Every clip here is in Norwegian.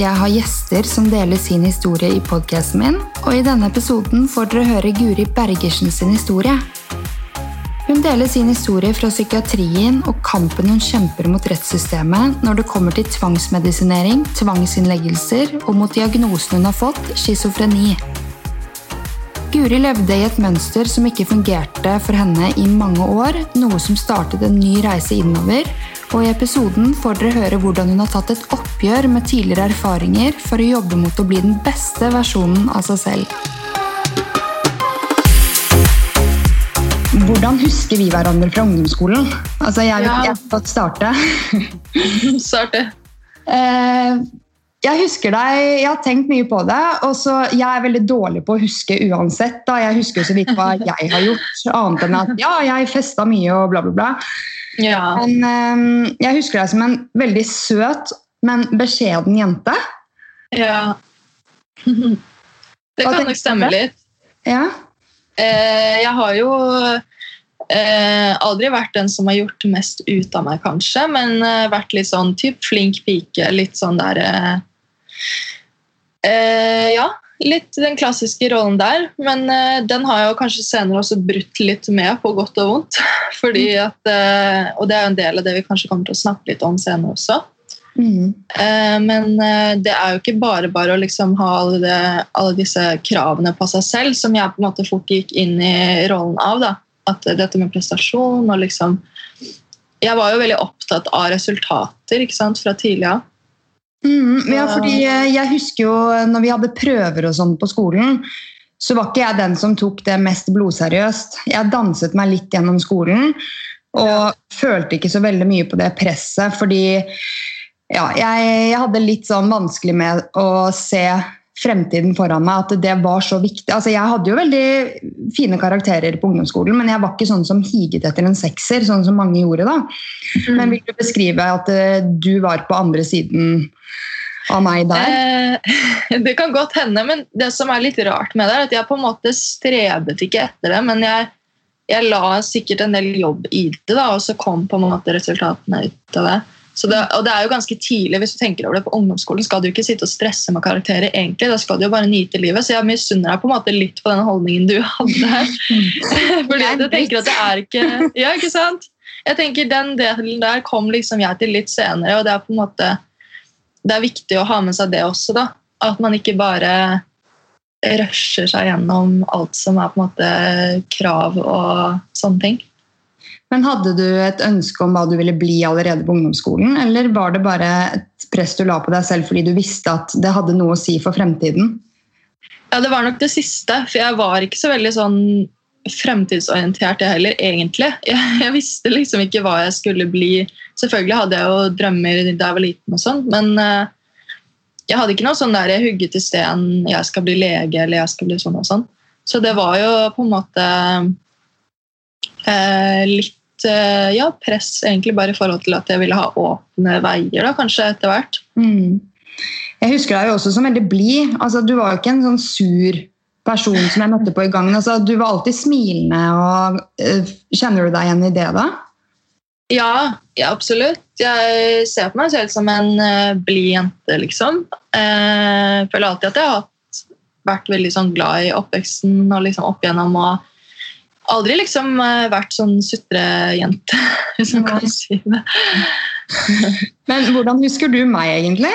jeg har gjester som deler sin historie i podkasten min, og i denne episoden får dere høre Guri Bergersen sin historie. Hun deler sin historie fra psykiatrien og kampen hun kjemper mot rettssystemet når det kommer til tvangsmedisinering, tvangsinnleggelser og mot diagnosen hun har fått, schizofreni. Guri levde i et mønster som ikke fungerte for henne i mange år, noe som startet en ny reise innover, og i episoden får dere høre hvordan hun har tatt et oppgjør med tidligere erfaringer for å jobbe mot å bli den beste versjonen av seg selv. Hvordan husker vi hverandre fra ungdomsskolen? Altså, jeg vil Ja. ja. starte. starte. Eh, jeg husker deg, jeg har tenkt mye på det, og så jeg er veldig dårlig på å huske uansett. da, Jeg husker så vidt hva jeg har gjort, annet enn at ja, jeg festa mye og bla, bla, bla. Ja. Men um, jeg husker deg som en veldig søt, men beskjeden jente. ja. Det kan nok stemme litt. Ja. Eh, jeg har jo eh, aldri vært den som har gjort mest ut av meg, kanskje, men eh, vært litt sånn typ flink pike. Litt sånn der eh, eh, Ja, litt den klassiske rollen der. Men uh, den har jeg jo kanskje senere også brutt litt med, på godt og vondt. Fordi at, uh, og det er jo en del av det vi kanskje kommer til å snakke litt om senere også. Mm. Uh, Men det er jo ikke bare bare å liksom ha alle, det, alle disse kravene på seg selv, som jeg på en måte fort gikk inn i rollen av. da. At dette med prestasjon og liksom Jeg var jo veldig opptatt av resultater ikke sant, fra tidlig av. Mhm, ja, fordi eh, jeg husker jo når vi hadde prøver og sånn på skolen, så var ikke jeg den som tok det mest blodseriøst. Jeg danset meg litt gjennom skolen og følte ikke så veldig mye på det presset, fordi ja, jeg, jeg hadde litt sånn vanskelig med å se fremtiden foran meg, at det var så viktig. Altså, jeg hadde jo veldig fine karakterer på ungdomsskolen, men jeg var ikke sånn som higet etter en sekser, sånn som mange gjorde da. Men vil du beskrive at eh, du var på andre siden av meg der? Eh, det kan godt hende, men det som er litt rart med det, er at jeg på en måte strebet ikke etter det, men jeg, jeg la sikkert en del jobb i det, da, og så kom på en måte resultatene ut av det. Så det, og det er jo ganske tidlig, hvis du tenker over det på ungdomsskolen, skal du ikke sitte og stresse med karakterer, egentlig, da skal du jo bare nyte livet. Så jeg misunner deg på en måte litt på den holdningen du hadde her. Fordi du tenker at det er ikke Ja, ikke sant? Jeg tenker Den delen der kom liksom jeg til litt senere, og det er på en måte det er viktig å ha med seg det også. da. At man ikke bare rusher seg gjennom alt som er på en måte krav og sånne ting. Men hadde du et ønske om hva du ville bli allerede på ungdomsskolen, eller var det bare et press du la på deg selv fordi du visste at det hadde noe å si for fremtiden? Ja, Det var nok det siste, for jeg var ikke så veldig sånn fremtidsorientert jeg heller, egentlig. Jeg, jeg visste liksom ikke hva jeg skulle bli. Selvfølgelig hadde jeg jo drømmer da jeg var liten, og sånn, men uh, jeg hadde ikke noe sånn der jeg hugget i sten jeg skal bli lege eller jeg skal bli sånn og sånn. Så det var jo på en måte uh, litt eh, ja, press egentlig bare i forhold til at jeg ville ha åpne veier, da, kanskje etter hvert. Mm. Jeg husker deg jo også som veldig blid. Altså, du var jo ikke en sånn sur person som jeg møtte på i gangen. Altså, du var alltid smilende. og eh, Kjenner du deg igjen i det, da? Ja, ja, absolutt. Jeg ser på meg selv som en uh, blid jente, liksom. Uh, føler alltid at jeg har vært veldig sånn glad i oppveksten og liksom opp igjennom. og Aldri liksom eh, vært sånn sutrejente, hvis man kan si det. Men hvordan husker du meg, egentlig?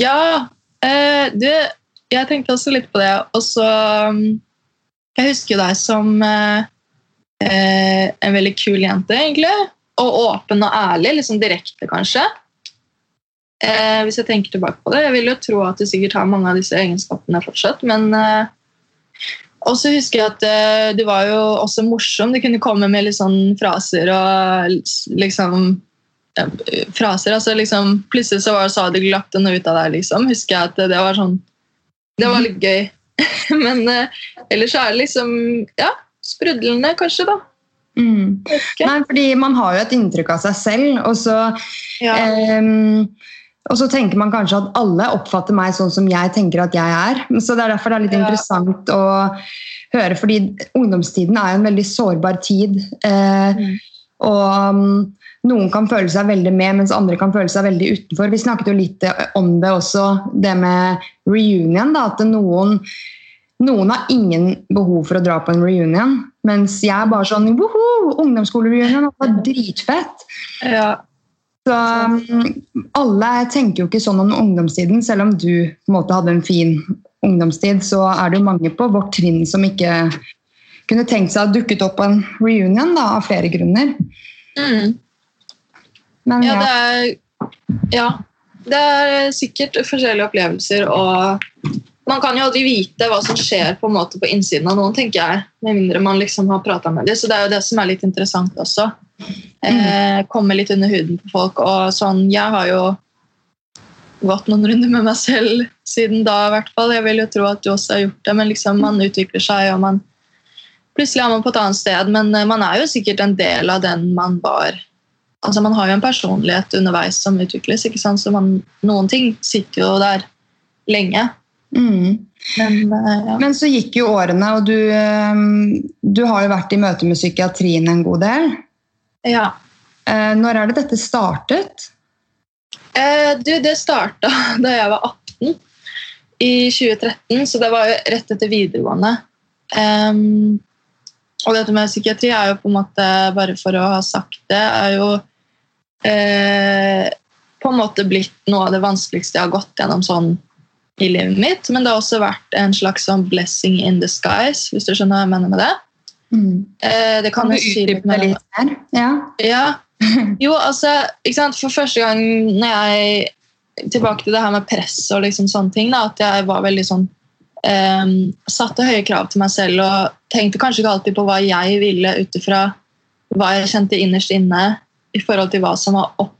Ja, eh, du, jeg tenkte også litt på det. Og så um, Jeg husker deg som eh, en veldig kul jente, egentlig. Og åpen og ærlig. Liksom direkte, kanskje. Eh, hvis jeg tenker tilbake på det. Jeg vil jo tro at du sikkert har mange av disse egenskapene fortsatt, men og så husker jeg at det du var jo også morsom. Du kunne komme med litt sånn fraser og liksom ja, fraser. altså liksom, Plutselig så var det, sa du lagt noe ut av deg, liksom. Husker jeg at det var sånn Det var litt gøy. Men eh, ellers så er det liksom Ja, sprudlende, kanskje, da. Mm. Nei, fordi man har jo et inntrykk av seg selv, og så Ja. Ehm, og så tenker man kanskje at alle oppfatter meg sånn som jeg tenker at jeg er. Så det er derfor det er litt Ja. interessant å høre, fordi ungdomstiden er jo en veldig sårbar tid. Eh, Mm. Og um, noen kan føle seg veldig med, mens andre kan føle seg veldig utenfor. Vi snakket jo litt om det også, det med reunion. da, At noen, noen har ingen behov for å dra på en reunion, mens jeg er bare sånn woho, Ungdomsskolereunion, det var dritfett! Ja. Så um, alle tenker jo ikke sånn om ungdomstiden, selv om du på en måte hadde en fin ungdomstid, så er det jo mange på vårt trinn som ikke kunne tenkt seg å dukket opp på en reunion da, av flere grunner. Mm. Men Ja, ja, det er, ja, det er sikkert forskjellige opplevelser, og man kan jo aldri vite hva som skjer på en måte på innsiden av noen, tenker jeg, med mindre man liksom har prata med dem. Så det er jo det som er litt interessant også. Eh, komme litt under huden på folk. Og sånn, jeg har jo gått noen runder med meg selv siden da, i hvert fall. Jeg vil jo tro at du også har gjort det, men liksom man utvikler seg, og man Plutselig er man på et annet sted, men eh, man er jo sikkert en del av den man var Altså Man har jo en personlighet underveis som utvikles, ikke sant? så man, noen ting sitter jo der lenge. mm. Men eh, ja. Men så gikk jo årene, og du, um, du har jo vært i møte med psykiatrien en god del. Ja. Eh, Når er det dette startet? Eh, du, det starta da jeg var 18 i 2013, så det var jo rett etter videregående. Um, og dette med psykiatri er jo på en måte, bare for å ha sagt det, er jo eh, på en måte blitt noe av det vanskeligste jeg har gått gjennom sånn i livet mitt. Men det har også vært en slags sånn blessing in disguise, hvis du skjønner hva jeg mener med det. Eh, det kan du utdype litt mer? Ja. Ja. Jo, altså? For første gang når jeg Tilbake til det her med press og liksom sånne ting. Da, at jeg var veldig sånn um, Satte høye krav til meg selv og tenkte kanskje ikke alltid på hva jeg ville ut ifra hva jeg kjente innerst inne i forhold til hva som var opp,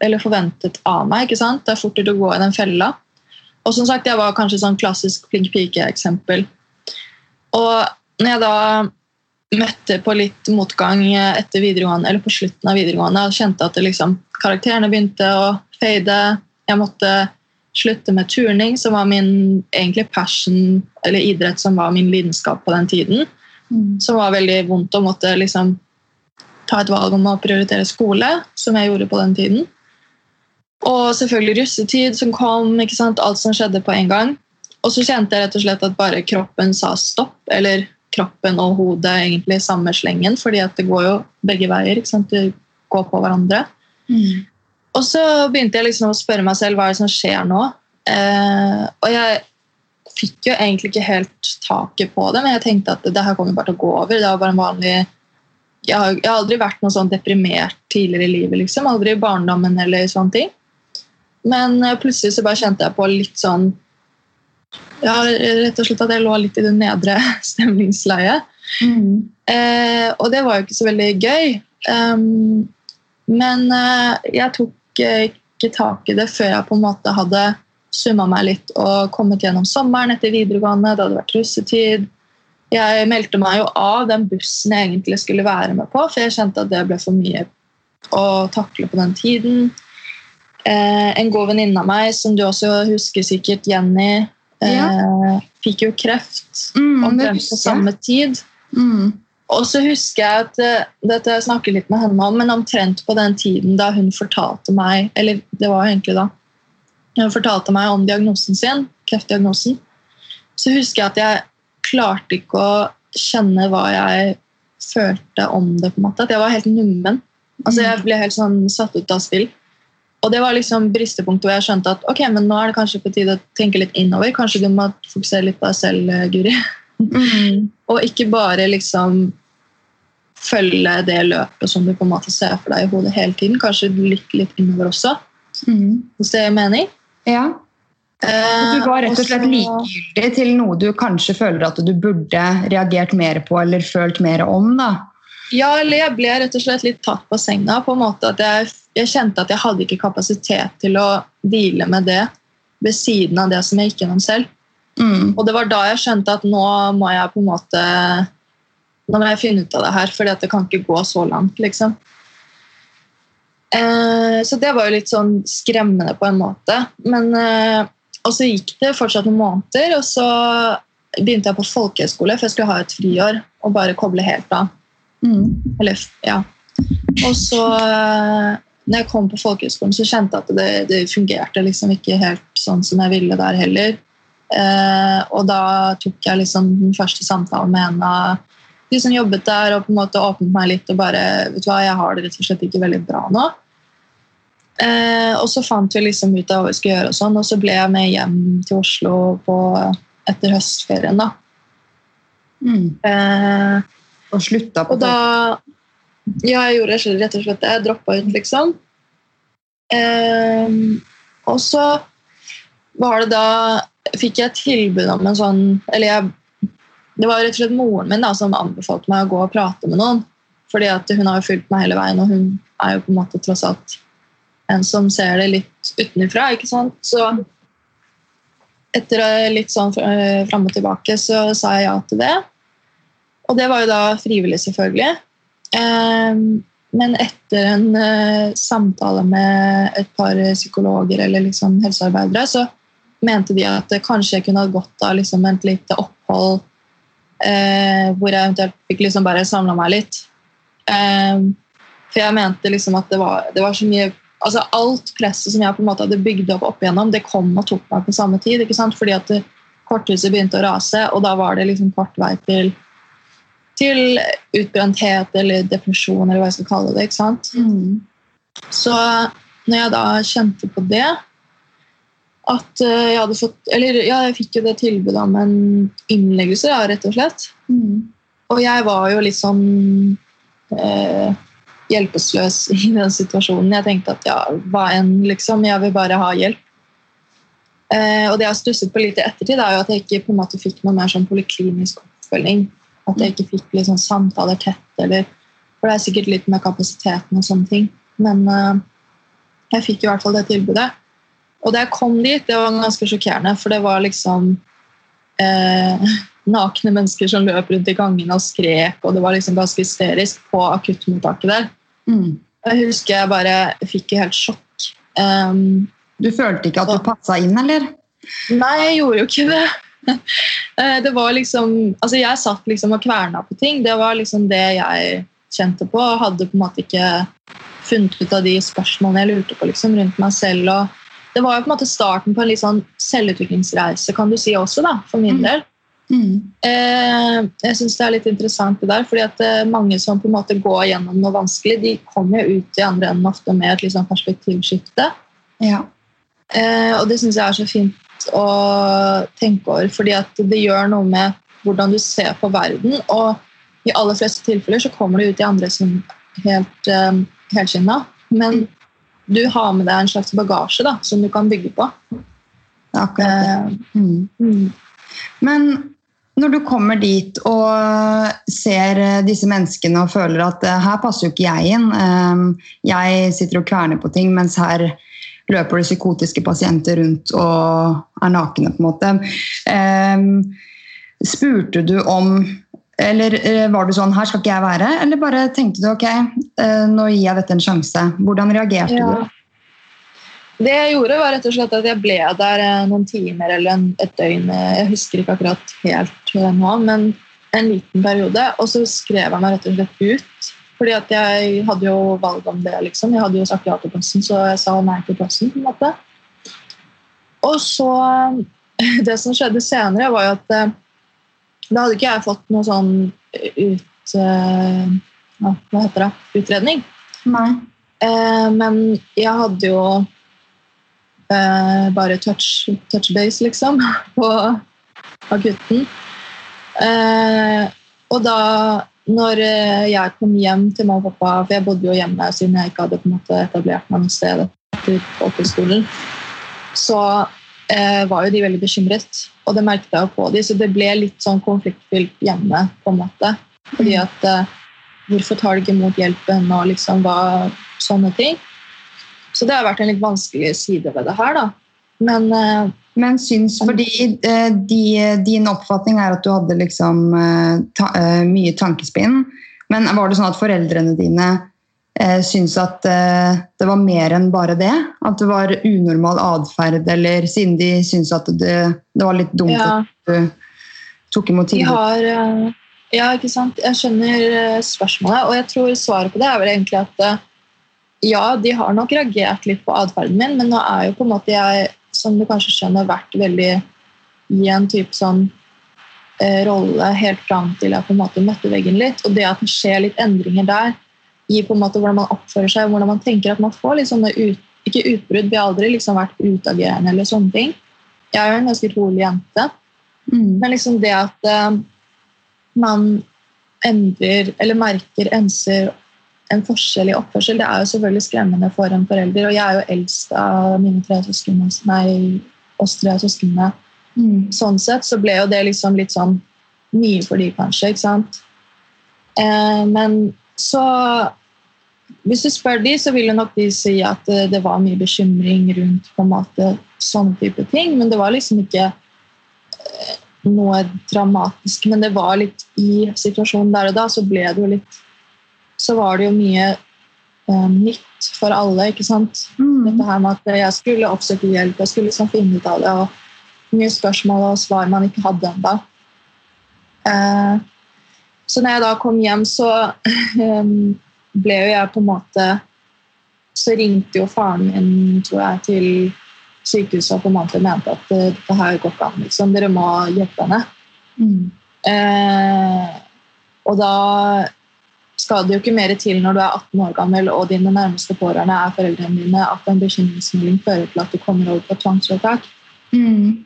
eller forventet av meg. ikke sant? Det er fort gjort å gå i den fella. Og som sagt, jeg var kanskje sånn klassisk flink pike-eksempel. Og når jeg da møtte på litt motgang etter videregående, eller på slutten av videregående og kjente at det liksom, karakterene begynte å fade. Jeg måtte slutte med turning, som var min egentlig passion, eller idrett som var min lidenskap på den tiden. Som var veldig vondt å måtte liksom ta et valg om å prioritere skole, som jeg gjorde på den tiden. Og selvfølgelig russetid som kom, alt som skjedde på en gang. Og så kjente jeg rett og slett at bare kroppen sa stopp, eller kroppen og hodet egentlig i samme slengen, fordi at det går jo begge veier. ikke sant? De går på hverandre. Og så begynte jeg liksom å spørre meg selv hva er det som skjer nå. Eh, og jeg fikk jo egentlig ikke helt taket på det, men jeg tenkte at det her kommer bare til å gå over. Det var bare en vanlig jeg har, jeg har aldri vært noe sånn deprimert tidligere i livet. liksom, Aldri i barndommen eller sånne ting. Men eh, plutselig så bare kjente jeg på litt sånn ja, rett og slett at jeg lå litt i det nedre stemningsleiet. Eh, og det var jo ikke så veldig gøy. Um, men eh, jeg tok eh, ikke tak i det før jeg på en måte hadde summa meg litt og kommet gjennom sommeren etter videregående. Det hadde vært russetid. Jeg meldte meg jo av den bussen jeg egentlig skulle være med på, for jeg kjente at det ble for mye å takle på den tiden. Eh, en god venninne av meg, som du også husker sikkert, Jenny, eh, fikk jo kreft Mm, omtrent på samme tid. Mm. Og så husker jeg at eh, dette jeg snakker litt med henne om, men omtrent på den tiden da hun fortalte meg Eller det var egentlig da hun fortalte meg om diagnosen sin, kreftdiagnosen, så husker jeg at jeg klarte ikke å kjenne hva jeg følte om det. på en måte, At jeg var helt nummen. Altså Jeg ble helt sånn satt ut av spill. Og det var liksom bristepunktet hvor jeg skjønte at ok, men nå er det kanskje på tide å tenke litt innover. Kanskje du må fokusere litt på deg selv, eh, Guri. Mm. Og ikke bare liksom følge det løpet som du på en måte ser for deg i hodet hele tiden. Kanskje litt, litt innover også, Mm. hvis det gir mening. Ja. Eh, Du var rett og slett likegyldig til noe du kanskje føler at du burde reagert mer på eller følt mer om. da. Ja, eller jeg ble rett og slett litt tatt på senga. på en måte at Jeg, jeg kjente at jeg hadde ikke kapasitet til å deale med det ved siden av det som jeg gikk gjennom selv. Mm. Og det var da jeg skjønte at nå må jeg på en måte Nå må jeg finne ut av det her, for det kan ikke gå så langt, liksom. Eh, så det var jo litt sånn skremmende på en måte. Men, eh, og så gikk det fortsatt noen måneder, og så begynte jeg på folkehøyskole, for jeg skulle ha et friår og bare koble helt av. Mm. Eller, ja. Og så, eh, når jeg kom på folkehøgskolen, så kjente jeg at det, det fungerte liksom ikke helt sånn som jeg ville der heller. Eh, og da tok jeg liksom den første samtalen med en av de som jobbet der, og på en måte åpnet meg litt og bare Vet du hva, jeg har det rett og slett ikke veldig bra nå. Eh, og så fant vi liksom ut av hva vi skulle gjøre, og sånn, og så ble jeg med hjem til Oslo på, etter høstferien. da. Mm. Eh, Og slutta på og da Ja, jeg gjorde rett og slett det. Jeg droppa ut, liksom. Um, og så var det da Fikk jeg tilbud om en sånn Eller jeg, det var rett og slett moren min da, som anbefalte meg å gå og prate med noen. Fordi at hun har jo fulgt meg hele veien, og hun er jo på en måte tross alt en som ser det litt utenfra. ikke sant? Så etter litt sånn eh, fram og tilbake så sa jeg ja til det. Og det var jo da frivillig, selvfølgelig. Ehm, men etter en eh, samtale med et par psykologer eller liksom helsearbeidere, så mente de at kanskje jeg kunne hatt godt av liksom et lite opphold eh, hvor jeg eventuelt fikk liksom bare samla meg litt. Ehm, for jeg mente liksom at det var, det var så mye altså Alt presset som jeg på en måte hadde bygd opp opp igjennom, det kom og tok meg på samme tid. ikke sant? Fordi at korthuset begynte å rase, og da var det liksom kort vei til til utbrenthet eller depresjon, eller hva jeg skal kalle det. ikke sant? Mm. Så når jeg da kjente på det at eh, jeg hadde fått Eller ja, jeg fikk jo det tilbudet om en innleggelse, ja, rett og slett. Mm. Og jeg var jo litt sånn eh, hjelpeløs i den situasjonen. Jeg tenkte at ja, hva enn, liksom. Jeg vil bare ha hjelp. Eh, og det jeg har stusset på litt i ettertid, er jo at jeg ikke på en måte fikk noe mer sånn poliklinisk oppfølging. At jeg ikke fikk liksom samtaler tett, eller For det er sikkert litt med kapasiteten og sånne ting. Men uh, jeg fikk i hvert fall det tilbudet. Og da jeg kom dit, det var ganske sjokkerende, for det var liksom eh, nakne mennesker som løp rundt i gangene og skrek, og det var liksom ganske hysterisk på akuttmottaket der. Mm. Jeg husker jeg bare fikk helt sjokk. Um, Du følte ikke at du passa inn, eller? Nei, jeg gjorde jo ikke det. Eh, det var liksom, altså Jeg satt liksom og kverna på ting. Det var liksom det jeg kjente på. og Hadde på en måte ikke funnet ut av de spørsmålene jeg lurte på liksom, rundt meg selv. og Det var jo på en måte starten på en litt sånn selvutviklingsreise kan du si også, da, for min Mm. del. Mm. Eh, jeg syns det er litt interessant det der, fordi at eh, mange som på en måte går gjennom noe vanskelig, de kommer jo ut i andre enden ofte med et sånn perspektivskifte. Ja. Eh, og det syns jeg er så fint å tenke over, fordi at det gjør noe med hvordan du ser på verden. Og i aller fleste tilfeller så kommer du ut i andre som helt um, helskinna. Men du har med deg en slags bagasje da, som du kan bygge på. Akkurat det. Eh, Mm. mm, Men når du kommer dit og ser eh, disse menneskene og føler at her passer jo ikke jeg inn, jeg sitter og kverner på ting, mens her løper det psykotiske pasienter rundt og er nakne, på en måte. Eh, Spurte du om eller eh, var du sånn her skal ikke jeg være? Eller bare tenkte du ok, eh, nå gir jeg dette en sjanse. Hvordan reagerte Ja. du? Det jeg gjorde, var rett og slett at jeg ble der eh, noen timer eller et døgn. Jeg husker ikke akkurat helt nå, men en liten periode. Og så skrev jeg meg rett og slett ut. Fordi at jeg hadde jo valg om det. liksom. Jeg hadde jo sagt ja til plassen, så jeg sa nei til plassen. på en måte. Og så Det som skjedde senere, var jo at eh, da hadde ikke jeg fått noe sånn ut... eh, ja, Hva heter det? Utredning. Nei. Eh, men jeg hadde jo eh, bare touch, touch base, liksom, på akutten. Eh, og da når eh, jeg kom hjem til mamma og pappa, for jeg bodde jo hjemme siden jeg ikke hadde på en måte etablert meg noe sted etter folkehøyskolen. så eh, var jo de veldig bekymret. Og det merket jeg jo på de, så det ble litt sånn konfliktfylt hjemme. på en måte. Fordi at eh, Hvorfor tar de ikke imot hjelpen, og liksom hva, sånne ting. Så det har vært en litt vanskelig side ved det her, da. Men eh, Men syns fordi eh, de, din oppfatning er at du hadde liksom eh, ta, eh, mye tankespinn. Men var det sånn at foreldrene dine eh, syns at det var mer enn bare det? At det var unormal atferd, eller siden de syns at det, det var litt dumt ja, at du tok imot tilbud? har, Ja, ikke sant? Jeg skjønner spørsmålet, og jeg tror svaret på det er vel egentlig at ja, de har nok reagert litt på atferden min, men nå er jo på en måte jeg, som du kanskje skjønner, vært veldig i en type sånn eh, rolle helt fram til jeg på en måte møtte veggen litt. Og det at det skjer litt endringer der i på en måte hvordan man oppfører seg, hvordan man tenker at man får litt sånne ut, ikke utbrudd, vi har aldri liksom vært utagerende eller sånne ting. Jeg er jo en ganske rolig jente, Mm. men liksom det at eh, man endrer eller merker, enser en forskjell i oppførsel, det er jo selvfølgelig skremmende for en forelder. Og jeg er jo eldst av mine tre søsken, nei, oss tre søsknene. Mm. Sånn sett så ble jo det liksom litt sånn mye for de kanskje, ikke sant? Eh, men så Hvis du spør de, så vil jo nok de si at eh, det var mye bekymring rundt på en måte sånne type ting, men det var liksom ikke eh, noe dramatisk. Men det var litt i situasjonen der og da, så ble det jo litt Så var det jo mye eh, nytt for alle, ikke sant? Mm. Dette her med at jeg skulle oppsøke hjelp, jeg skulle liksom finne ut av det, og mye spørsmål og svar man ikke hadde ennå. Eh, så når jeg da kom hjem, så eh, ble jo jeg på en måte Så ringte jo faren min, tror jeg, til sykehuset og på en måte mente at eh, dette her går ikke an. Liksom. Dere må hjelpe henne. Mm. Eh, og da skal det jo ikke mer til når du er 18 år gammel og dine nærmeste pårørende er foreldrene dine, at en bekymringsmelding fører til at du kommer over på tvangsvedtak. Mm.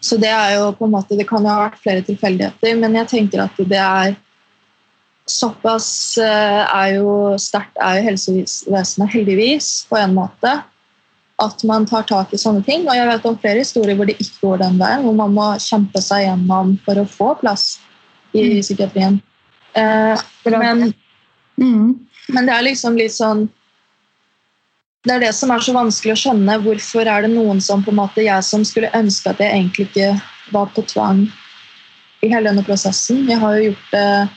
Så det er jo på en måte, det kan jo ha vært flere tilfeldigheter, men jeg tenker at det er såpass eh, er jo sterkt er jo helsevesenet heldigvis på en måte at man tar tak i sånne ting. Og jeg vet om flere historier hvor det ikke går den veien, hvor man må kjempe seg gjennom for å få plass i Mm. psykiatrien. Eh, men, Mm. men det er liksom litt sånn Det er det som er så vanskelig å skjønne. Hvorfor er det noen som på en måte Jeg som skulle ønske at jeg egentlig ikke var på tvang i hele denne prosessen. Jeg har jo gjort det,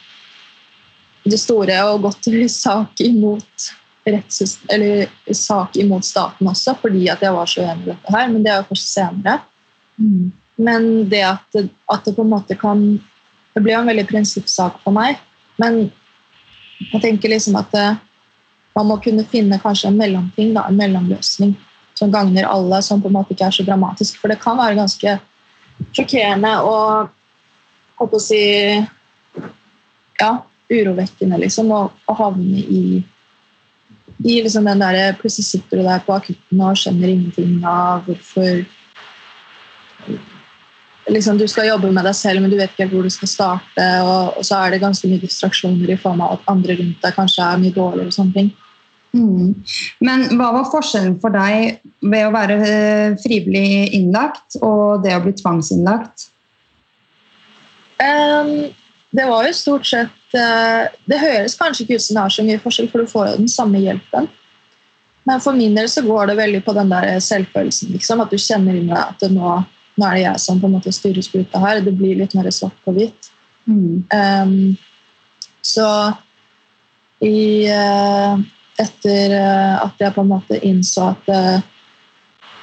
det store og gått i sak imot eller sak imot staten også, fordi at jeg var så uenig i dette her. Men det er jo først senere. Mm. Men det at, at det på en måte kan Det blir jo en veldig prinsippsak for meg. Men jeg tenker liksom at det, man må kunne finne kanskje en mellomting, da, en mellomløsning som gagner alle, som på en måte ikke er så dramatisk. For det kan være ganske sjokkerende og holdt på å si ja, urovekkende liksom, å, å havne i i liksom den der, Plutselig sitter du der på akutten og skjønner ingenting av hvorfor liksom, Du skal jobbe med deg selv, men du vet ikke helt hvor du skal starte. Og, og så er det ganske mye distraksjoner i form av at andre rundt deg kanskje er mye dårligere. og sånne ting. Mm. Men hva var forskjellen for deg ved å være eh, frivillig innlagt og det å bli tvangsinnlagt? Um, det var jo stort sett uh, Det høres kanskje ikke ut som det er så mye forskjell, for du får jo den samme hjelpen. Men for min del så går det veldig på den der selvfølelsen. Liksom, at du kjenner inn deg at det nå, nå er det jeg som på en måte styrer skuta her. Det blir litt mer svart på hvitt. Mm. Um, så i uh, Etter eh, at jeg på en måte innså at uh,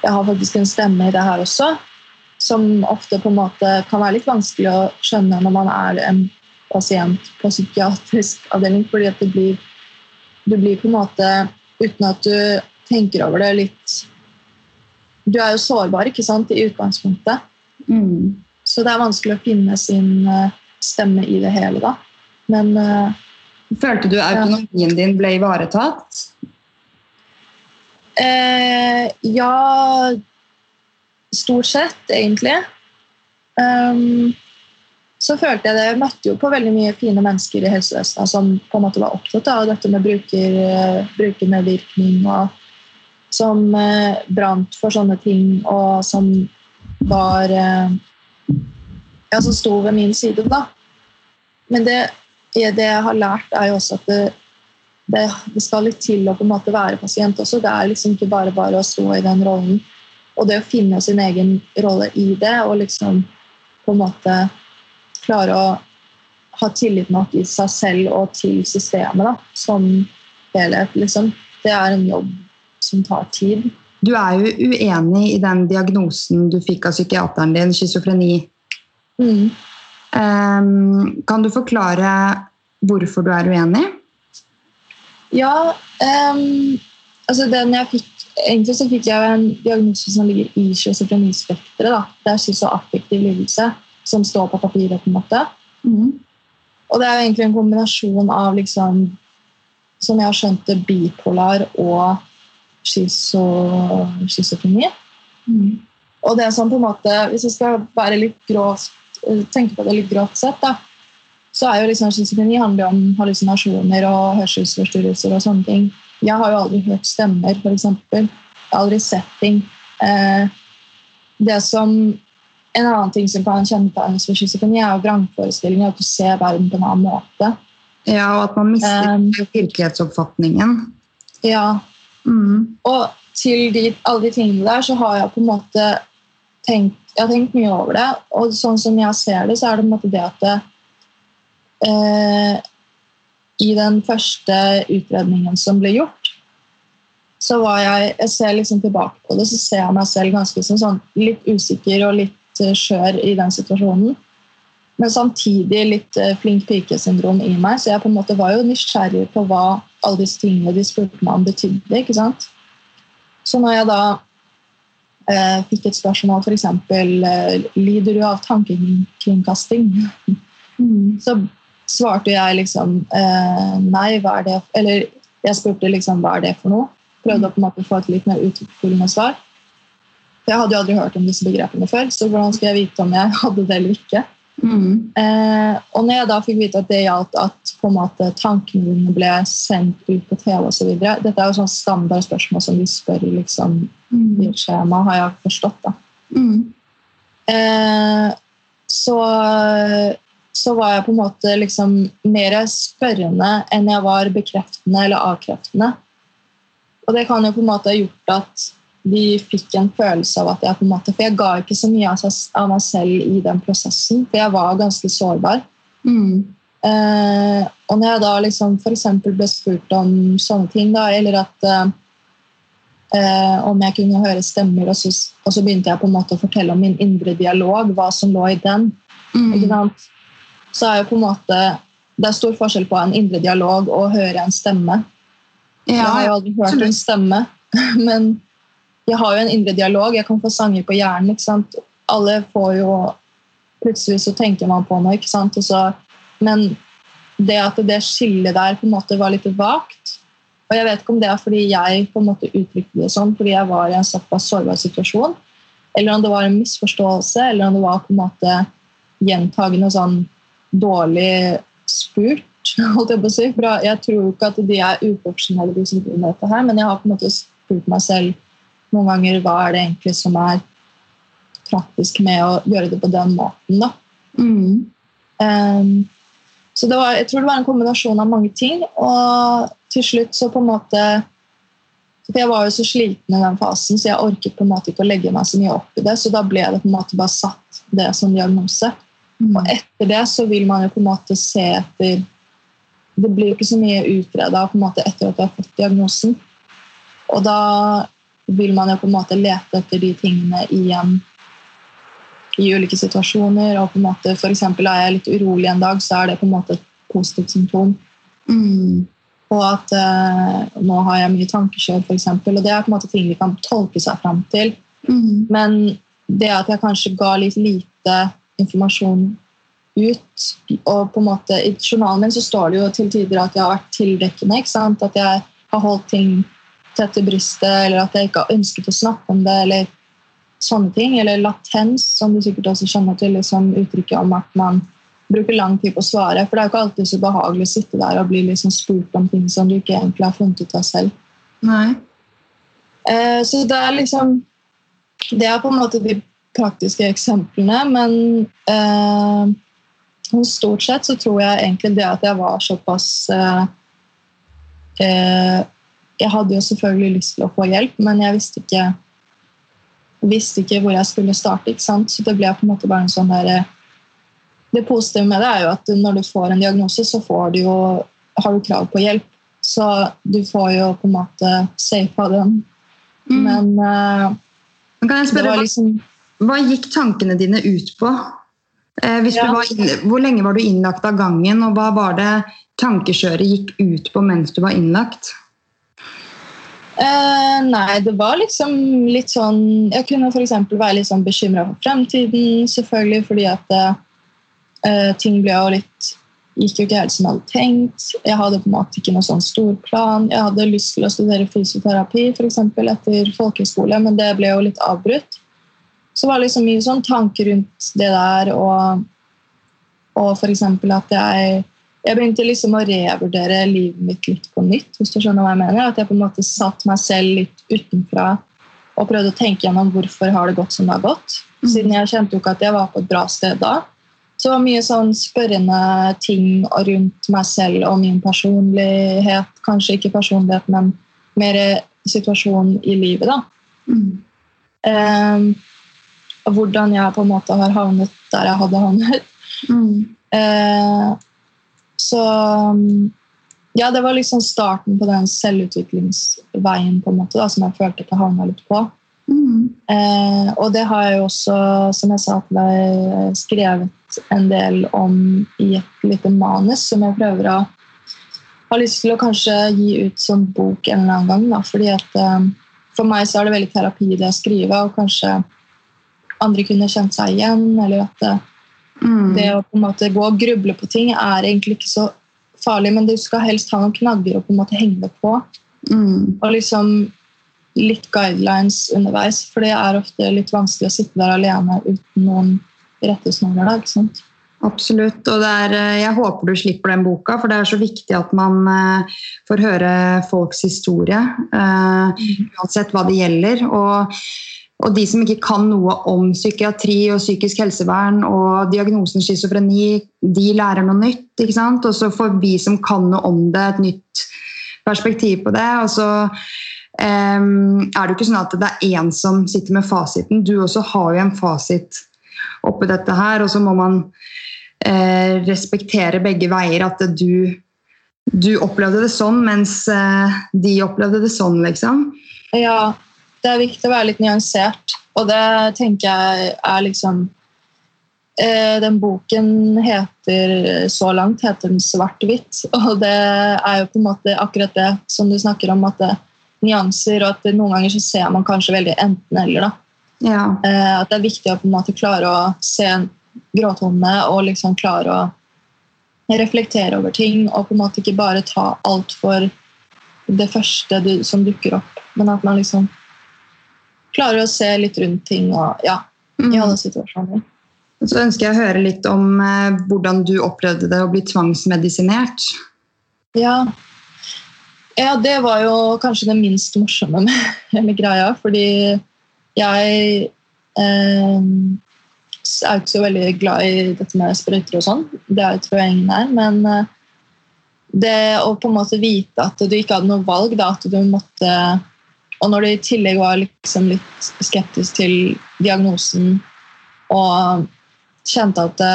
jeg har faktisk en stemme i det her også, som ofte på en måte kan være litt vanskelig å skjønne når man er en pasient på psykiatrisk avdeling, fordi at det blir, du blir på en måte, uten at du tenker over det, litt Du er jo sårbar, ikke sant, i utgangspunktet. Mm. Så det er vanskelig å finne sin eh, stemme i det hele, da. Men eh, Følte du autonomien din ble ivaretatt? eh, Ja Stort sett, egentlig. Um, så følte jeg det Jeg møtte jo på veldig mye fine mennesker i helsevesenet som på en måte var opptatt av dette med bruker, eh, brukermedvirkning, og som eh, brant for sånne ting, og som var eh, Ja, som sto ved min side, da. Men det, det jeg har lært, er jo også at det, det, det skal litt til å på en måte være pasient også. Det er liksom ikke bare bare å stå i den rollen. Og det å finne sin egen rolle i det, og liksom på en måte klare å ha tillit nok i seg selv og til systemet da, som helhet, liksom. Det er en jobb som tar tid. Du er jo uenig i den diagnosen du fikk av psykiateren din, schizofreni. Mm. Um, kan du forklare hvorfor du er uenig? Ja, um, altså den jeg fikk Egentlig så fikk jeg en diagnose som ligger i schizofrenispekteret. Det er schizoaffektiv lidelse som står på papiret. på en måte. Mm. Og det er jo egentlig en kombinasjon av liksom, som jeg har skjønt det, bipolar og schizofreni. Mm. Og det er sånn på en måte, Hvis jeg skal være litt grovt, tenke på det litt grovt sett, da, så er jo liksom schizofreni handler om hallusinasjoner og hørselsforstyrrelser og sånne ting. Jeg har jo aldri hørt stemmer, f.eks. Aldri sett ting. Eh, det som En annen ting som kan kjennetegnes for schizofreni, er jo vrangforestillinger. At du ser verden på en annen måte. Ja, og at man mister Um, virkelighetsoppfatningen. Ja, Mm. Og til de, alle de tingene der så har jeg på en måte tenkt, jeg har tenkt mye over det. Og sånn som jeg ser det, så er det på en måte det at det, eh, I den første utredningen som ble gjort, så var jeg Jeg ser liksom tilbake på det, så ser jeg meg selv ganske som sånn litt usikker og litt eh, skjør i den situasjonen. Men samtidig litt eh, flink pike-syndrom i meg, så jeg på en måte var jo nysgjerrig på hva alle disse tingene de spurte meg om betydde. ikke sant? Så når jeg da eh, fikk et spørsmål f.eks. Eh, lider du av tankekringkasting, Mm. så svarte jeg liksom eh, nei, hva er det Eller jeg spurte liksom hva er det for noe. Prøvde å på en måte få et litt mer utfyllende svar. Jeg hadde jo aldri hørt om disse begrepene før, så hvordan skulle jeg vite om jeg hadde det eller ikke? Mm. Eh, og når jeg da fikk vite at det gjaldt at på en måte tankene dine ble sendt ut på TV osv. Dette er jo sånn standard spørsmål som vi spør liksom, i Mm. et skjema, har jeg forstått. da. Mm. Eh, så, så var jeg på en måte liksom mer spørrende enn jeg var bekreftende eller avkreftende. Og det kan jo på en måte ha gjort at de fikk en følelse av at jeg på en måte For jeg ga ikke så mye av, meg selv i den prosessen, for jeg var ganske sårbar. Mm. Eh, og når jeg da liksom f.eks. ble spurt om sånne ting, da, eller at eh, eh, om jeg kunne høre stemmer, og så, og så begynte jeg på en måte å fortelle om min indre dialog, hva som lå i den, Mm. så er jo på en måte Det er stor forskjell på en indre dialog og å høre en stemme. Ja, jeg har jo aldri hørt en stemme, men jeg har jo en indre dialog. Jeg kan få sanger på hjernen. ikke sant? Alle får jo Plutselig så tenker man på noe, ikke sant? Så, men det at det skillet der på en måte var litt vagt Og jeg vet ikke om det er fordi jeg på en måte uttrykte det sånn fordi jeg var i en såpass sårbar situasjon, eller om det var en misforståelse, eller om det var på en måte gjentagende sånn dårlig spurt. holdt Jeg på å si. For jeg tror jo ikke at de er uprofesjonelle, de som driver med dette her, men jeg har på en måte spurt meg selv noen ganger hva er det egentlig som er praktisk med å gjøre det på den måten. da. Mm. Um, så det var, jeg tror det var en kombinasjon av mange ting. Og til slutt så på en måte For jeg var jo så sliten i den fasen, så jeg orket på en måte ikke å legge meg så mye opp i det. Så da ble det på en måte bare satt det som diagnose. Mm. Og etter det så vil man jo på en måte se etter Det blir jo ikke så mye utreda etter at du har fått diagnosen. Og da vil man jo på en måte lete etter de tingene igjen i ulike situasjoner. og på en måte eksempel Er jeg litt urolig en dag, så er det på en måte et positivt symptom. Mm. Og at eh, nå har jeg mye tankekjør, f.eks. Og det er på en måte ting vi kan tolke seg fram til. Mm. Men det at jeg kanskje ga litt lite informasjon ut og på en måte I journalen min så står det jo til tider at jeg har vært tildekkende. ikke sant? At jeg har holdt ting tett i brystet, eller at jeg ikke har ønsket å snakke om det. eller sånne ting, Eller latens, som du sikkert også kjenner til. liksom Uttrykket om at man bruker lang tid på å svare. For det er jo ikke alltid så behagelig å sitte der og bli liksom spurt om ting som du ikke egentlig har funnet ut av selv. Nei. Eh, så det er liksom Det er på en måte de praktiske eksemplene, men eh, stort sett så tror jeg egentlig det at jeg var såpass eh, eh, Jeg hadde jo selvfølgelig lyst til å få hjelp, men jeg visste ikke visste ikke hvor jeg skulle starte. Så det ble på en måte bare en sånn der, Det positive med det er jo at når du får en diagnose, så får du jo, har du krav på hjelp. Så du får jo på en måte safa den. Mm. Men uh, Men kan jeg spørre, liksom, hva, hva gikk tankene dine ut på? Eh, Ja. inn, hvor lenge var du innlagt av gangen, og hva var det tankekjøret gikk ut på mens du var innlagt? Eh, nei, det var liksom litt sånn Jeg kunne f.eks. være litt sånn bekymra for fremtiden, selvfølgelig, fordi at eh, ting ble jo litt Gikk jo ikke helt som jeg hadde tenkt. Jeg hadde på en måte ikke noen sånn stor plan. Jeg hadde lyst til å studere fysioterapi for eksempel, etter folkehøyskole, men det ble jo litt avbrutt. Så var det liksom mye sånn tanker rundt det der, og, og f.eks. at jeg jeg begynte liksom å revurdere livet mitt litt på nytt. hvis du skjønner hva jeg mener. At jeg på en måte satt meg selv litt utenfra og prøvde å tenke gjennom hvorfor har det gått som det har gått. Mhm. Siden jeg kjente jo ikke at jeg var på et bra sted da. Så det var mye sånn spørrende ting rundt meg selv og min personlighet. Kanskje ikke personlighet, men mer situasjon i livet, da. Mm. Eh, og hvordan jeg på en måte har havnet der jeg hadde havnet. Mm. Eh, så mm, ja, det var liksom starten på den selvutviklingsveien på en måte da, som jeg følte at jeg havna litt på. Mm. Eh, og det har jeg jo også, som jeg sa til deg, skrevet en del om i et lite manus som jeg prøver å har lyst til å kanskje gi ut som bok en eller annen gang. Da, fordi at eh, For meg så er det veldig terapi det å skrive, og kanskje andre kunne kjent seg igjen. eller at eh, Mm. det å på en måte gå og gruble på ting er egentlig ikke så farlig, men du skal helst ha noen knagger å på en måte henge det på. Mm. Og liksom litt guidelines underveis, for det er ofte litt vanskelig å sitte der alene uten noen rettesnorer. ikke sant? Absolutt. Og er, eh, jeg håper du slipper den boka, for det er så viktig at man eh, får høre folks historie. eh, uansett hva det gjelder. Og, og de som ikke kan noe om psykiatri og psykisk helsevern og diagnosen schizofreni, de lærer noe nytt. ikke sant? Og så får vi som kan noe om det, et nytt perspektiv på det. Og så um, er det jo ikke sånn at det er én som sitter med fasiten. Du også har jo en fasit oppi dette her, og så må man uh, respektere begge veier. At du, du opplevde det sånn, mens uh, de opplevde det sånn, liksom. Ja, det er viktig å være litt nyansert, og det tenker jeg er liksom eh, Den boken heter så langt heter den svart-hvitt, og det er jo på en måte akkurat det som du snakker om, at det, nyanser, og at det, noen ganger så ser man kanskje veldig enten-eller. Ja. Eh, at det er viktig å på en måte klare å se gråtonene og liksom klare å reflektere over ting, og på en måte ikke bare ta alt for det første du, som dukker opp, men at man liksom klarer å se litt rundt ting og ja, i alle situasjoner. Så ønsker jeg å høre litt om eh, hvordan du opplevde det å bli tvangsmedisinert. Ja. ja, det var jo kanskje det minst morsomme med hele greia, fordi jeg eh, er ikke så veldig glad i dette med sprøyter og sånn. Det er- tror jeg ingen er. Men eh, det å på en måte vite at du ikke hadde noe valg, da, at du måtte Og når du i tillegg var liksom litt skeptisk til diagnosen og kjente at det,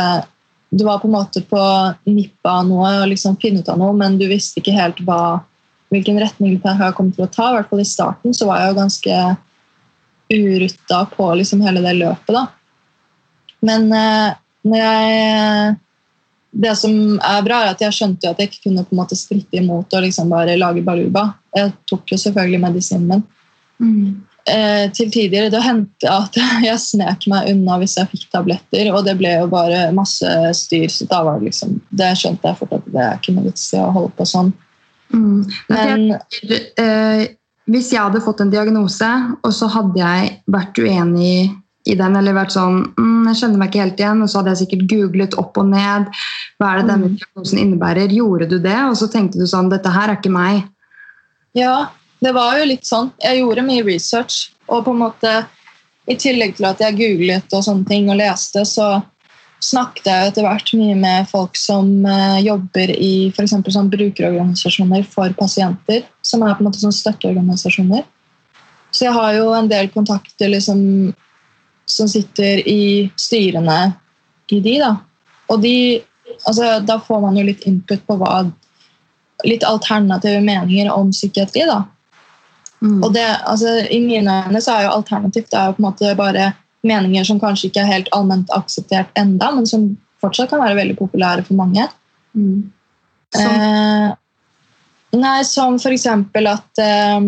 du var på en måte på nippet av noe og liksom finne ut av noe, men du visste ikke helt hva, hvilken retning det her kom til å ta. I hvert fall i starten så var jeg jo ganske urutta på liksom hele det løpet. da. Men eh, når jeg Det som er bra, er at jeg skjønte jo at jeg ikke kunne på en måte stritte imot og liksom bare lage baluba. Jeg tok jo selvfølgelig medisinen min. Eh, til tider det hendte at jeg snek meg unna hvis jeg fikk tabletter, og det ble jo bare masse styr. så da var Det liksom, det skjønte jeg fort at det er ikke noe vits i å holde på sånn. Mm. Men jeg, eh, hvis jeg hadde fått en diagnose, og så hadde jeg vært uenig i den, eller vært sånn mm, Jeg skjønner meg ikke helt igjen, og så hadde jeg sikkert googlet opp og ned. Hva er det denne Mm. diagnosen innebærer? Gjorde du det? Og så tenkte du sånn Dette her er ikke meg. ja, det var jo litt sånn. Jeg gjorde mye research, og på en måte i tillegg til at jeg googlet og sånne ting og leste, så snakket jeg etter hvert mye med folk som eh, jobber i for sånn brukerorganisasjoner for pasienter, som er på en måte sånn støtteorganisasjoner. Så jeg har jo en del kontakter liksom, som sitter i styrene i de, da. Og de, altså, da får man jo litt input på hva Litt alternative meninger om psykiatri, da. Mm. Og det, altså, I mine øyne så er jo alternativt det er jo på en måte bare meninger som kanskje ikke er helt allment akseptert enda, men som fortsatt kan være veldig populære for mange. Mm. Som, Eh, nei, som for eksempel at eh,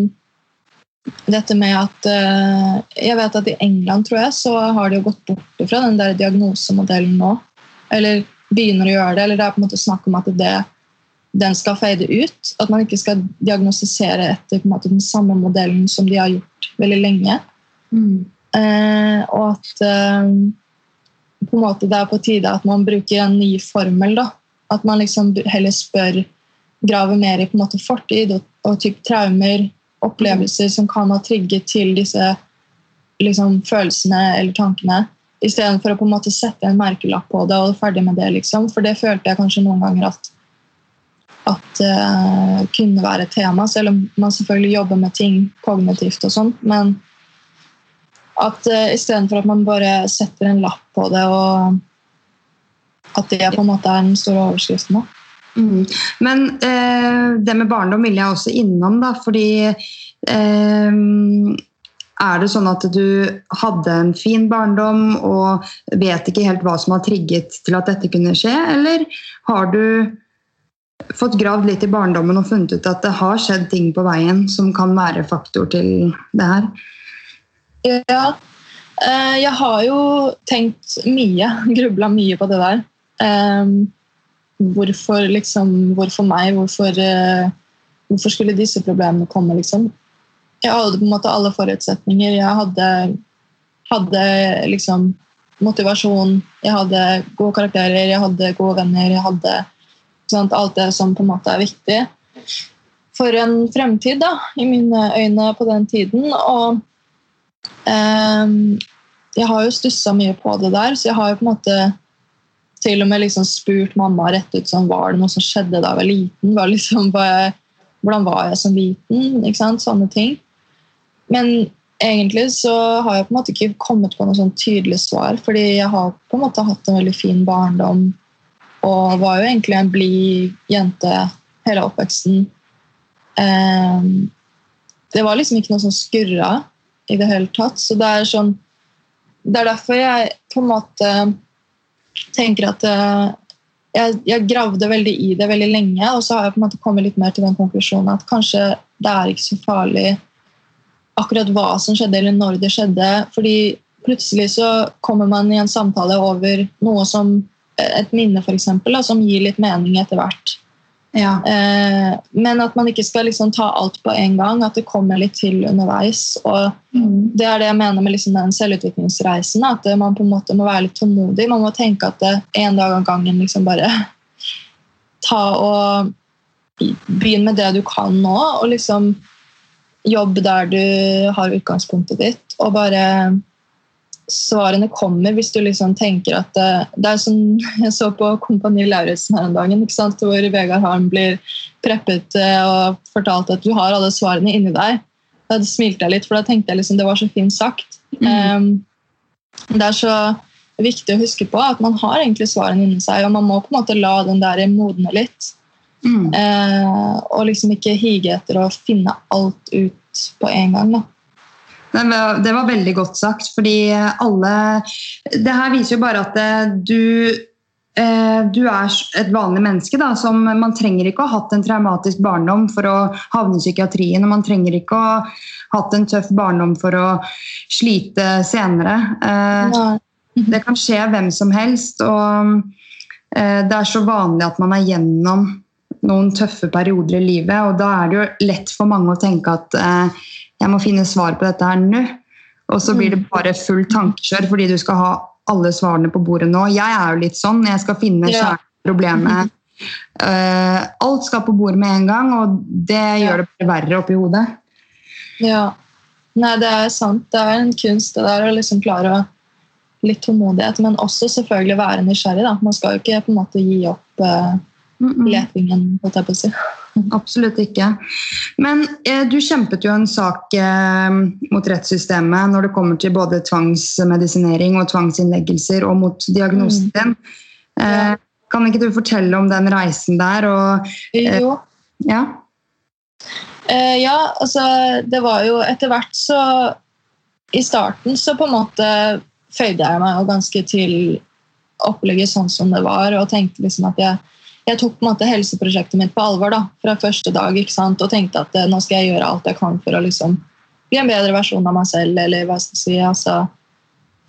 Dette med at eh, Jeg vet at i England tror jeg, så har de jo gått bort fra den der diagnosemodellen nå. Eller begynner å gjøre det. Eller det er på en måte snakk om at det, den skal fade ut. At man ikke skal diagnostisere etter måte den samme modellen som de har gjort veldig lenge. mm. Eh, og at eh, på en måte det er på tide at man bruker en ny formel. da. At man liksom heller spør, graver mer i på en måte fortid og, og typ traumer, opplevelser som kan ha trigget til disse liksom, følelsene eller tankene. Istedenfor å på en måte sette en merkelapp på det og ferdig med det. liksom. For det følte jeg kanskje noen ganger at at uh, kunne være et tema, selv om man selvfølgelig jobber med ting kognitivt og sånn. Men at uh, istedenfor at man bare setter en lapp på det, og at det på en måte er den store overskriften. Da. Mm. Men eh, det med barndom vil jeg også innom, da, fordi eh, Er det sånn at du hadde en fin barndom og vet ikke helt hva som har trigget til at dette kunne skje, eller har du fått gravd litt i barndommen og funnet ut at det har skjedd ting på veien som kan være faktor til det her? Ja, eh, jeg har jo tenkt mye, grubla mye på det der. Eh, hvorfor liksom, hvorfor meg? Hvorfor, eh, hvorfor skulle disse problemene komme, liksom? Jeg hadde på en måte alle forutsetninger. Jeg hadde, hadde liksom motivasjon, jeg hadde gode karakterer, jeg hadde gode venner, jeg hadde sant, alt det som på en måte er viktig for en fremtid, da, i mine øyne på den tiden. Og eh, jeg har jo stussa mye på det der, så jeg har jo på en måte til og med liksom spurt mamma rett ut sånn, var det noe som skjedde da jeg var liten. Var liksom, bare, hvordan var jeg som liten? Sånne ting. Men egentlig så har jeg på en måte ikke kommet på noe sånn tydelig svar, fordi jeg har på en måte hatt en veldig fin barndom og var jo egentlig en blid jente hele oppveksten. Ehm, det var liksom ikke noe som skurra i det hele tatt. Så det er sånn Det er derfor jeg på en måte tenker at eh, jeg, jeg gravde veldig i det veldig lenge, og så har jeg på en måte kommet litt mer til den konklusjonen at kanskje det er ikke så farlig akkurat hva som skjedde, eller når det skjedde. fordi plutselig så kommer man i en samtale over noe som et minne, eksempel, som gir litt mening etter hvert. Ja. Eh, men at man ikke skal liksom ta alt på en gang, at det kommer litt til underveis. og Mm. Det er det jeg mener med liksom den selvutviklingsreisen. At man på en måte må være litt tålmodig. Man må tenke at det en dag av gangen liksom bare ta og begynn med det du kan nå, og liksom jobb der du har utgangspunktet ditt, og bare svarene kommer hvis du liksom tenker at det, det er som jeg så på Kompani Lauritzen her en dag, hvor Vegard Harm blir preppet eh, og fortalt at du har alle svarene inni deg. Da smilte jeg litt, for da tenkte jeg liksom det var så fint sagt. Mm. Um, det er så viktig å huske på at man har egentlig svarene inni seg, og man må på en måte la den der modne litt. Mm. Uh, og liksom ikke hige etter å finne alt ut på en gang. Da. Det var, det var veldig godt sagt, fordi alle Det her viser jo bare at eh, du eh, du er et vanlig menneske. Da, som Man trenger ikke å ha hatt en traumatisk barndom for å havne i psykiatrien. og Man trenger ikke å ha hatt en tøff barndom for å slite senere. Ja. Det kan skje hvem som helst. og eh, Det er så vanlig at man er gjennom noen tøffe perioder i livet. og Da er det jo lett for mange å tenke at eh, jeg må finne svar på dette her nå. Og så blir det bare full tankekjør fordi du skal ha alle svarene på bordet nå. Jeg er jo litt sånn. Jeg skal finne Ja. Uh, alt skal på bordet med en gang, og det gjør det bare verre oppi hodet. Ja. Nei, det er sant. Det er en kunst det der å liksom klare å Litt tålmodighet, men også selvfølgelig være nysgjerrig. Da. Man skal jo ikke på en måte gi opp uh, Mm -mm. letingen. holdt jeg på å si. Absolutt ikke. Men eh, du kjempet jo en sak eh, mot rettssystemet når det kommer til både tvangsmedisinering og tvangsinnleggelser og mot diagnosen din. Eh, Kan ikke du fortelle om den reisen der? Og, Jo. ja. Eh, ja, altså det var jo etter hvert så I starten så på en måte føyde jeg meg jo ganske til opplegget sånn som det var, og tenkte liksom at jeg, jeg tok på en måte helseprosjektet mitt på alvor da, fra første dag ikke sant? og tenkte at eh, nå skal jeg gjøre alt jeg kan for å liksom bli en bedre versjon av meg selv, eller hva skal jeg si, altså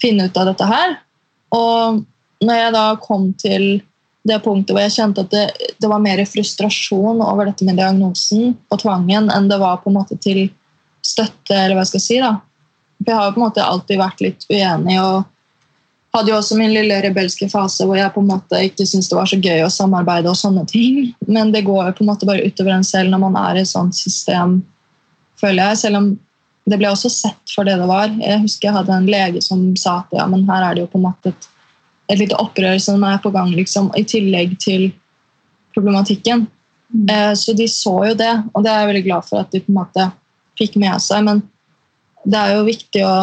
finne ut av dette her. Og når jeg da kom til det punktet hvor jeg kjente at det, det, var mer frustrasjon over dette med diagnosen og tvangen enn det var på en måte til støtte, eller hva jeg skal si. da. For jeg har på en måte alltid vært litt uenig og hadde jo også min lille rebelske fase hvor jeg på en måte ikke syntes det var så gøy å samarbeide og sånne ting. Men det går jo på en måte bare utover en selv når man er i et sånt system, føler jeg. Selv om det ble også sett for det det var. Jeg husker jeg hadde en lege som sa at ja, men her er det jo på en måte et, et lite opprør som er på gang, liksom, i tillegg til problematikken. Mm. Eh, så de så jo det, og det er jeg veldig glad for at de på en måte fikk med seg. Men det er jo viktig å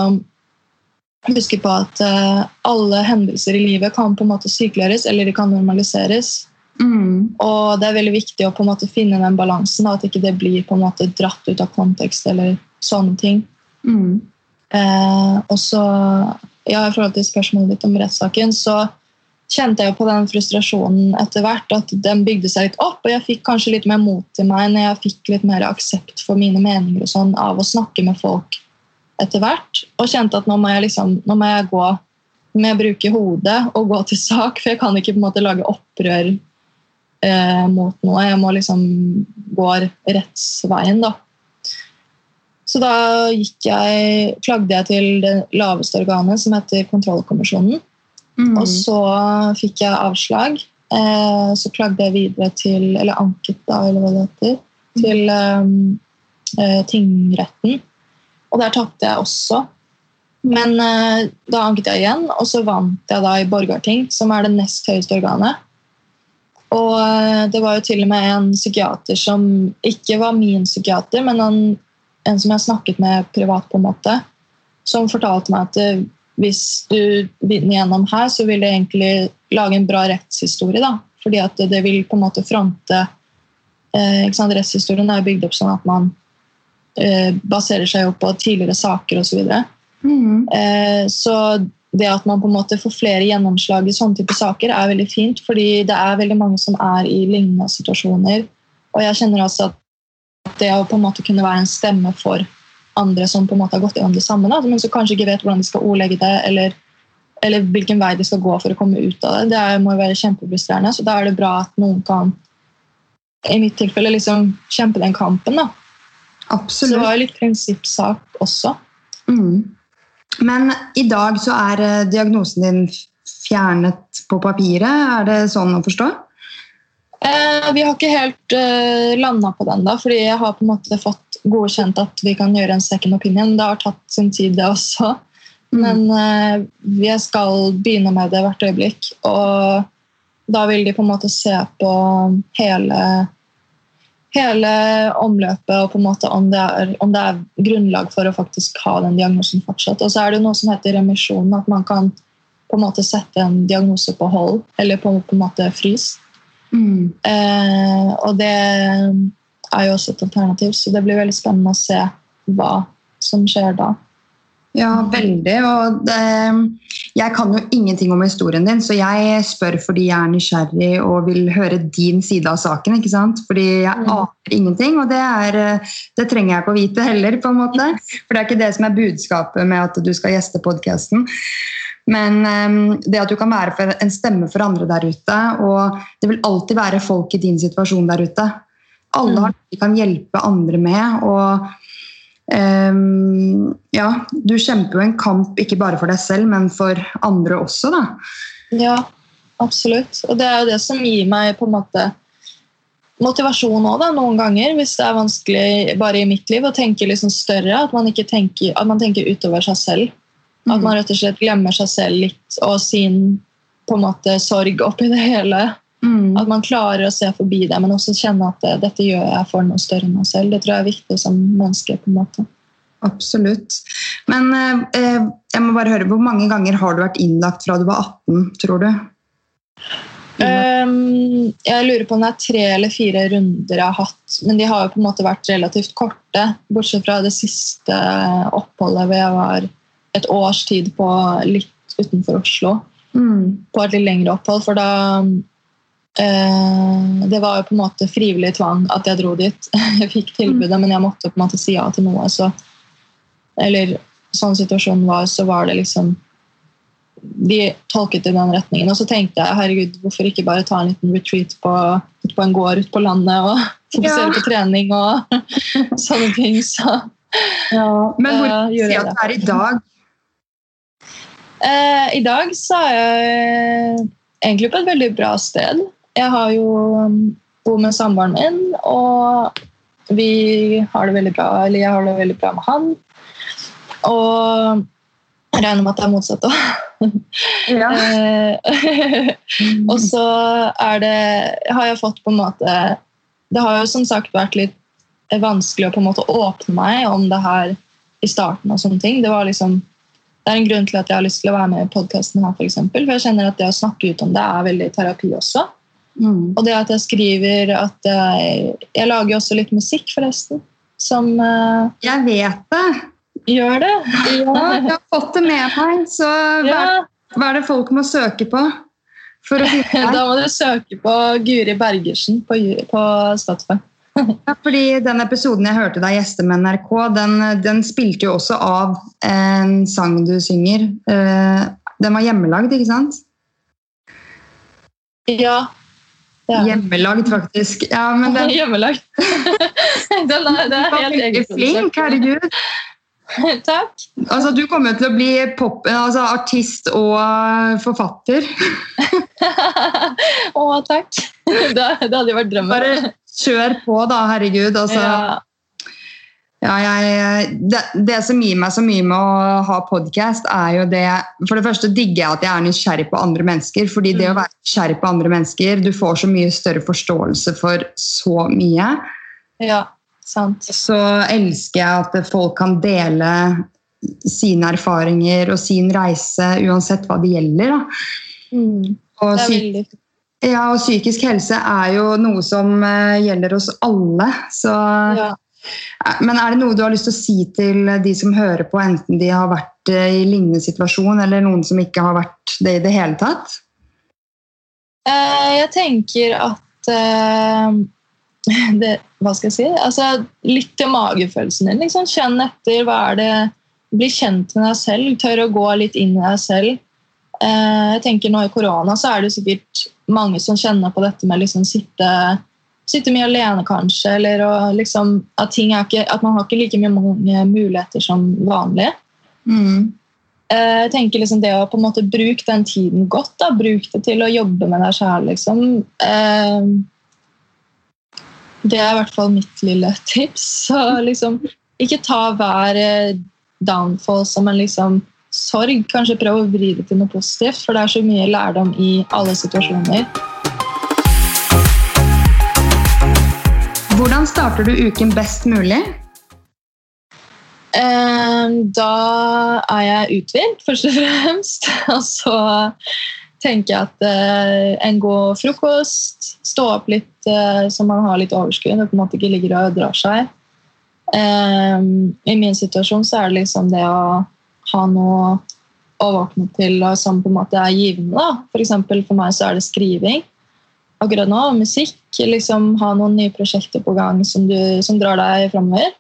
huske på at eh, alle hendelser i livet kan på en måte sykeliggjøres eller de kan normaliseres. Mm. Og det er veldig viktig å på en måte finne den balansen, at ikke det blir på en måte dratt ut av kontekst eller sånne ting. Mm. Eh, og så, ja, I forhold til spørsmålet ditt om rettssaken, så kjente jeg jo på den frustrasjonen etter hvert. At den bygde seg litt opp, og jeg fikk kanskje litt mer mot til meg når jeg fikk litt mer aksept for mine meninger og sånn av å snakke med folk etter hvert. Og kjente at nå må jeg, liksom, nå må jeg gå med å bruke hodet og gå til sak, for jeg kan ikke på en måte lage opprør eh, mot noe. Jeg må liksom gå rettsveien, da. Så da jeg, klagde jeg til det laveste organet, som heter kontrollkommisjonen. Mm. Og så fikk jeg avslag. Eh, så klagde jeg videre til Eller anket, da, eller hva det heter. Til um, eh, tingretten. Og der tapte jeg også. Men uh, da anket jeg igjen, og så vant jeg da i Borgarting, som er det nest høyeste organet. Og uh, det var jo til og med en psykiater som ikke var min psykiater, men han en som jeg snakket med privat, på en måte, som fortalte meg at eh, hvis du vinner gjennom her, så vil det egentlig lage en bra rettshistorie. da, fordi at det vil på en måte fronte eh, Rettshistorien er bygd opp sånn at man baserer seg jo på tidligere saker osv. Så, mm. eh, så det at man på en måte får flere gjennomslag i sånne type saker, er veldig fint. fordi det er veldig mange som er i lignende situasjoner. Og jeg kjenner også at det å på en måte kunne være en stemme for andre som på en måte har gått gjennom det samme, da, men som kanskje ikke vet hvordan de skal ordlegge det, eller, eller, hvilken vei de skal gå for å komme ut av det. Det er, må være kjempefrustrerende. Så da er det bra at noen kan i mitt tilfelle liksom kjempe den kampen. da. Absolutt. Så det var jo litt prinsippsak også. Mm. Men i dag så er eh, diagnosen din fjernet på papiret. Er det sånn å forstå? Eh, vi har ikke helt eh, landa på den, da, fordi jeg har på en måte fått godkjent at vi kan gjøre en second opinion. Det har tatt sin tid, det også. Mm. Men eh, jeg skal begynne med det hvert øyeblikk. Og da vil de på en måte se på hele, hele omløpet og på en måte om det, er, om det er grunnlag for å faktisk ha den diagnosen fortsatt. Og så er det noe som heter remisjon, at man kan på en måte sette en diagnose på hold, eller på, på en måte frys. Mm. Eh, og det er jo også et alternativ, så det blir veldig spennende å se hva som skjer da. Ja, veldig. Og det, jeg kan jo ingenting om historien din, så jeg spør fordi jeg er nysgjerrig og vil høre din side av saken. ikke sant? Fordi jeg mm. aner ingenting, og det, er, det, trenger jeg ikke å vite heller. på en måte. For det er ikke det som er budskapet med at du skal gjeste podkasten. Men um, det at du kan være en stemme for andre der ute, og det vil alltid være folk i din situasjon der ute. Alle har mm. kan hjelpe andre med. og um, ja, du kjemper jo en kamp ikke bare for deg selv, men for andre også, da. Ja, absolutt. Og det er jo det som gir meg på en måte motivasjon òg, noen ganger. Hvis det er vanskelig bare i mitt liv å tenke liksom større. At man ikke tenker, at man tenker utover seg selv. At man rett og slett glemmer seg selv litt og sin på en måte sorg oppi det hele. Mm. At man klarer å se forbi det, men også kjenne at det, dette gjør jeg for noe større enn meg selv. Det tror jeg er viktig som menneske. på en måte. Absolutt. Men eh, jeg må bare høre, hvor mange ganger har du vært innlagt fra du var 18, tror du? Um, jeg lurer på om det er tre eller fire runder jeg har hatt. Men de har jo på en måte vært relativt korte, bortsett fra det siste oppholdet hvor jeg var et års tid på litt utenfor Oslo Mm. på et litt lengre opphold. For da eh, Det var jo på en måte frivillig tvang at jeg dro dit. Jeg fikk tilbudet, men jeg måtte på en måte si ja til noe. Så, eller sånn situasjonen var, så var det liksom De tolket det i den retningen. Og så tenkte jeg herregud, hvorfor ikke bare ta en liten retreat på, på en gård ute på landet og fokusere Ja. på trening og sånne ting. Så Men hvor uh, gjør jeg det. er i dag? Uh, I dag så er jeg egentlig på et veldig bra sted. Jeg har jo um, bor med samboeren min, og vi har det veldig bra, eller jeg har det veldig bra med han. Og jeg regner med at det er motsatt òg. Ja. og så er det har jeg fått på en måte Det har jo som sagt vært litt vanskelig å på en måte åpne meg om det her i starten. og sånne ting. Det var liksom det er en grunn til at jeg har lyst til å være med i podkasten her, for, eksempel, for jeg kjenner at det å snakke ut om det er veldig terapi også. Mm. Og det at jeg skriver at jeg, jeg lager også litt musikk, forresten, som uh, Jeg vet det. gjør det. Ja, jeg har fått det med meg. Så hva, Ja, hva er det folk må søke på? Da må du søke på Guri Bergersen på, på Spotify. Ja, fordi Den episoden jeg hørte deg gjeste med NRK, den, den spilte jo også av en sang du synger. Eh, Den var hjemmelagd, ikke sant? Ja. Er Hjemmelagd, faktisk. Ja, men den Hjemmelagd. Den er, det er helt egen flink, herregud. Takk. Altså, du kommer til å bli pop, altså, artist og forfatter. Å, takk. Det, det hadde jo vært drømmen. Bare kjør på, da, herregud. Altså, ja. Ja, jeg, det, det som gir meg så mye med å ha podkast, er jo det For det første digger jeg at jeg er nysgjerrig på andre mennesker. fordi det å Mm. være nysgjerrig på andre mennesker, du får så mye større forståelse for så mye. ja, sant. Så elsker jeg at folk kan dele sine erfaringer og sin reise, uansett hva det gjelder. Mm. Det er veldig fint. ja, og psykisk helse er jo noe som eh, gjelder oss alle. Så ja. Men er det noe du har lyst til å si til de som hører på, enten de har vært eh, i lignende situasjon, eller noen som ikke har vært det i det hele tatt? Eh, Jeg tenker at eh, det, Hva skal jeg si? Altså, litt til magefølelsen din. Liksom. Kjenn etter. hva er det Bli kjent med deg selv. Tør å gå litt inn i deg selv. Eh, Jeg tenker Nå i korona så er det sikkert mange som kjenner på dette med liksom sitte, sitte mye alene, kanskje. Eller liksom, at, ting ikke, at man har ikke like mange muligheter som vanlig. Mm. Eh, Jeg tenker liksom det å på en måte bruke den tiden godt. da, Bruk det til å jobbe med deg sjæl. liksom. Eh, Det er i hvert fall mitt lille tips. Så liksom, ikke ta hver eh, downfall som en liksom sorg. Kanskje prøv å vri det til noe positivt, for det er så mye lærdom i alle situasjoner. Hvordan starter du uken best mulig? Eh, Da er jeg uthvilt, først og fremst. Og så tenker jeg at eh, en god frokost, stå opp litt eh, så man har litt overskudd og på en måte ikke ligger og drar seg. Eh, I min situasjon så er det liksom det å ha noe å våkne til som på en måte er givende. F.eks. For for meg så er det skriving. Akkurat nå, musikk. liksom Ha noen nye prosjekter på gang som, du, som drar deg framover.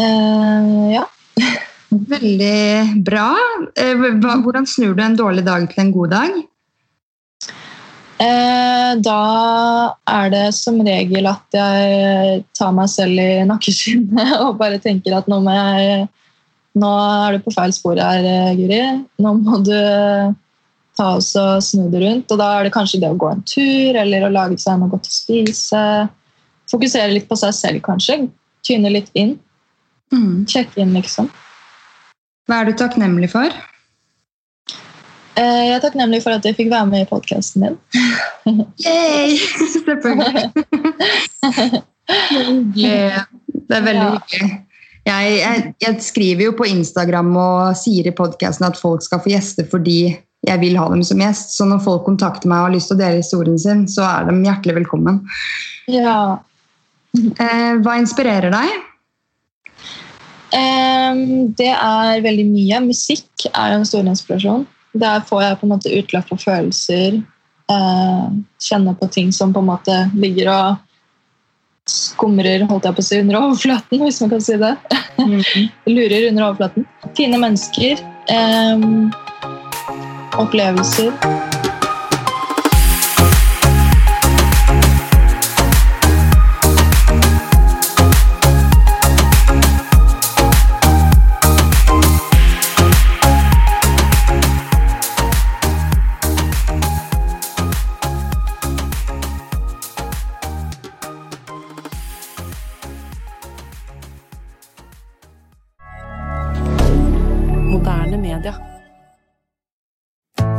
Uh, ja. Veldig bra. Eh, Hvordan snur du en dårlig dag til en god dag? Eh, da er det som regel at jeg tar meg selv i nakkeskinnet og bare tenker at nå, må jeg, nå er du på feil spor her, Guri. Nå må du ta oss og snu det rundt. Og da er det kanskje det å gå en tur eller å lage seg noe godt å spise. Fokusere litt på seg selv, kanskje. Tyne litt inn. Mm. Sjekke inn, liksom. Hva er du takknemlig for? Eh, jeg er takknemlig for at jeg fikk være med i podkasten din. Yay! Selvfølgelig. Det. Det er veldig Ja. hyggelig. Jeg, jeg, jeg skriver jo på Instagram og sier i podkasten at folk skal få gjester fordi jeg vil ha dem som gjest. Så når folk kontakter meg og har lyst til å dele historien sin, så er de hjertelig velkommen. Ja. Eh, hva inspirerer deg? Um, det er veldig mye. Musikk er jo en stor inspirasjon. Der får jeg på en måte utløp for følelser. Uh, kjenne på ting som på en måte ligger og skumrer holdt jeg på å si, under overflaten, hvis man kan si det. Mm. Lurer under overflaten. Fine mennesker. Um, opplevelser.